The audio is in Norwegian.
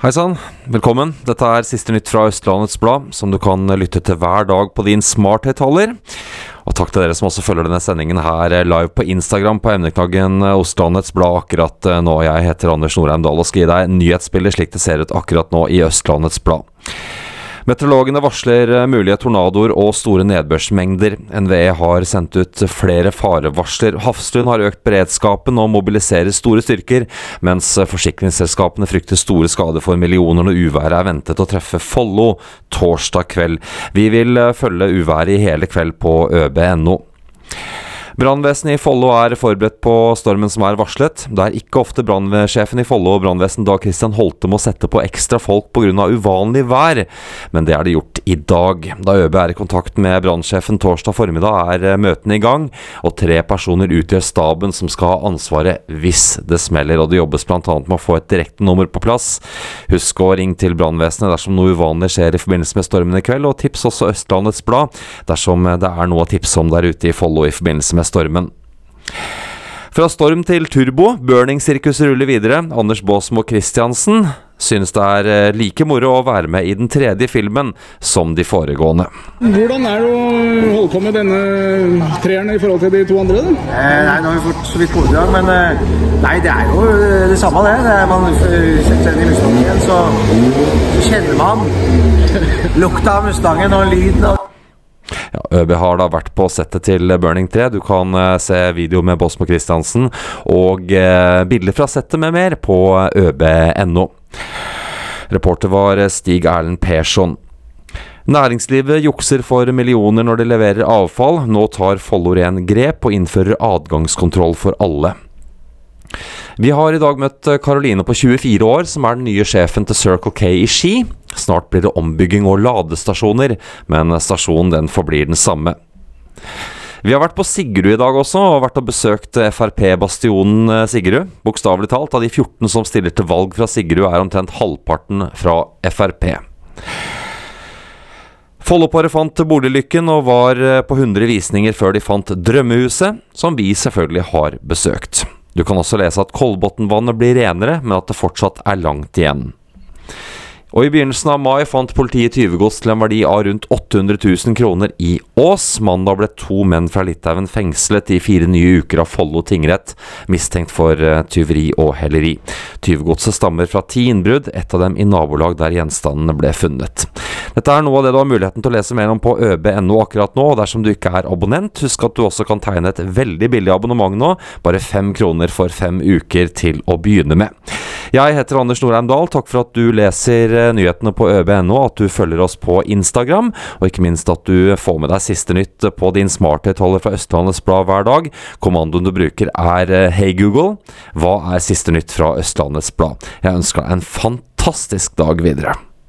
Hei sann, velkommen. Dette er siste nytt fra Østlandets Blad, som du kan lytte til hver dag på din smarthøyttaler. Og takk til dere som også følger denne sendingen her live på Instagram på emneknaggen Østlandets Blad akkurat nå. Jeg heter Anders Norheim Dahl og skal gi deg nyhetsbildet slik det ser ut akkurat nå i Østlandets Blad. Meteorologene varsler eh, mulige tornadoer og store nedbørsmengder. NVE har sendt ut flere farevarsler. Hafslund har økt beredskapen og mobiliserer store styrker, mens forsikringsselskapene frykter store skader for millioner når uværet er ventet å treffe Follo torsdag kveld. Vi vil eh, følge uværet i hele kveld på øb.no. Brannvesenet i Follo er forberedt på stormen som er varslet. Det er ikke ofte brannsjefen i Follo og brannvesen Dag Christian Holte må sette på ekstra folk pga. uvanlig vær, men det er det gjort i dag. Da ØB er i kontakt med brannsjefen torsdag formiddag, er møtene i gang, og tre personer utgjør staben som skal ha ansvaret hvis det smeller. og Det jobbes bl.a. med å få et direktenummer på plass. Husk å ringe til brannvesenet dersom noe uvanlig skjer i forbindelse med stormen i kveld, og tips også Østlandets Blad dersom det er noe å tipse om der ute i Follo i forbindelse med stormen. Fra storm til turbo, burning-sirkuset ruller videre. Anders Baasmo Christiansen synes det er eh, like moro å være med i den tredje filmen som de foregående. Hvordan er det å holde på med denne treeren i forhold til de to andre? Da? Eh, nei, Nå har vi fått så vidt kommet men eh, nei, det er jo eh, det samme, det. det er man setter seg inn i Mustangen, så, så kjenner man lukta av Mustangen og lyden av ja, ØB har da vært på settet til Burning 3. Du kan uh, se video med Bosmo Christiansen og uh, bilder fra settet med mer på øb.no. Reporter var Stig Erlend Persson. Næringslivet jukser for millioner når de leverer avfall. Nå tar Follo Ren grep og innfører adgangskontroll for alle. Vi har i dag møtt Karoline på 24 år, som er den nye sjefen til Circle K i Ski. Snart blir det ombygging og ladestasjoner, men stasjonen den forblir den samme. Vi har vært på Sigrud i dag også, og vært og besøkt Frp-bastionen eh, Sigrud. Bokstavelig talt, av de 14 som stiller til valg fra Sigrud, er omtrent halvparten fra Frp. Folloparet fant boliglykken og var eh, på 100 visninger før de fant drømmehuset, som vi selvfølgelig har besøkt. Du kan også lese at Kolbotnvannet blir renere, men at det fortsatt er langt igjen. Og I begynnelsen av mai fant politiet tyvegods til en verdi av rundt 800 000 kroner i Ås. Mandag ble to menn fra Litauen fengslet i fire nye uker av Follo tingrett, mistenkt for uh, tyveri og helleri. Tyvegodset stammer fra ti innbrudd, ett av dem i nabolag der gjenstandene ble funnet. Dette er noe av det du har muligheten til å lese mer om på øb.no akkurat nå, og dersom du ikke er abonnent, husk at du også kan tegne et veldig billig abonnement nå, bare fem kroner for fem uker til å begynne med. Jeg heter Anders Norheim Dahl. Takk for at du leser eh, nyhetene på øb.no, at du følger oss på Instagram, og ikke minst at du får med deg siste nytt på din smarthøyttaler fra Østlandets Blad hver dag. Kommandoen du bruker er eh, Hei Google, hva er siste nytt fra Østlandets Blad? Jeg ønsker deg en fantastisk dag videre.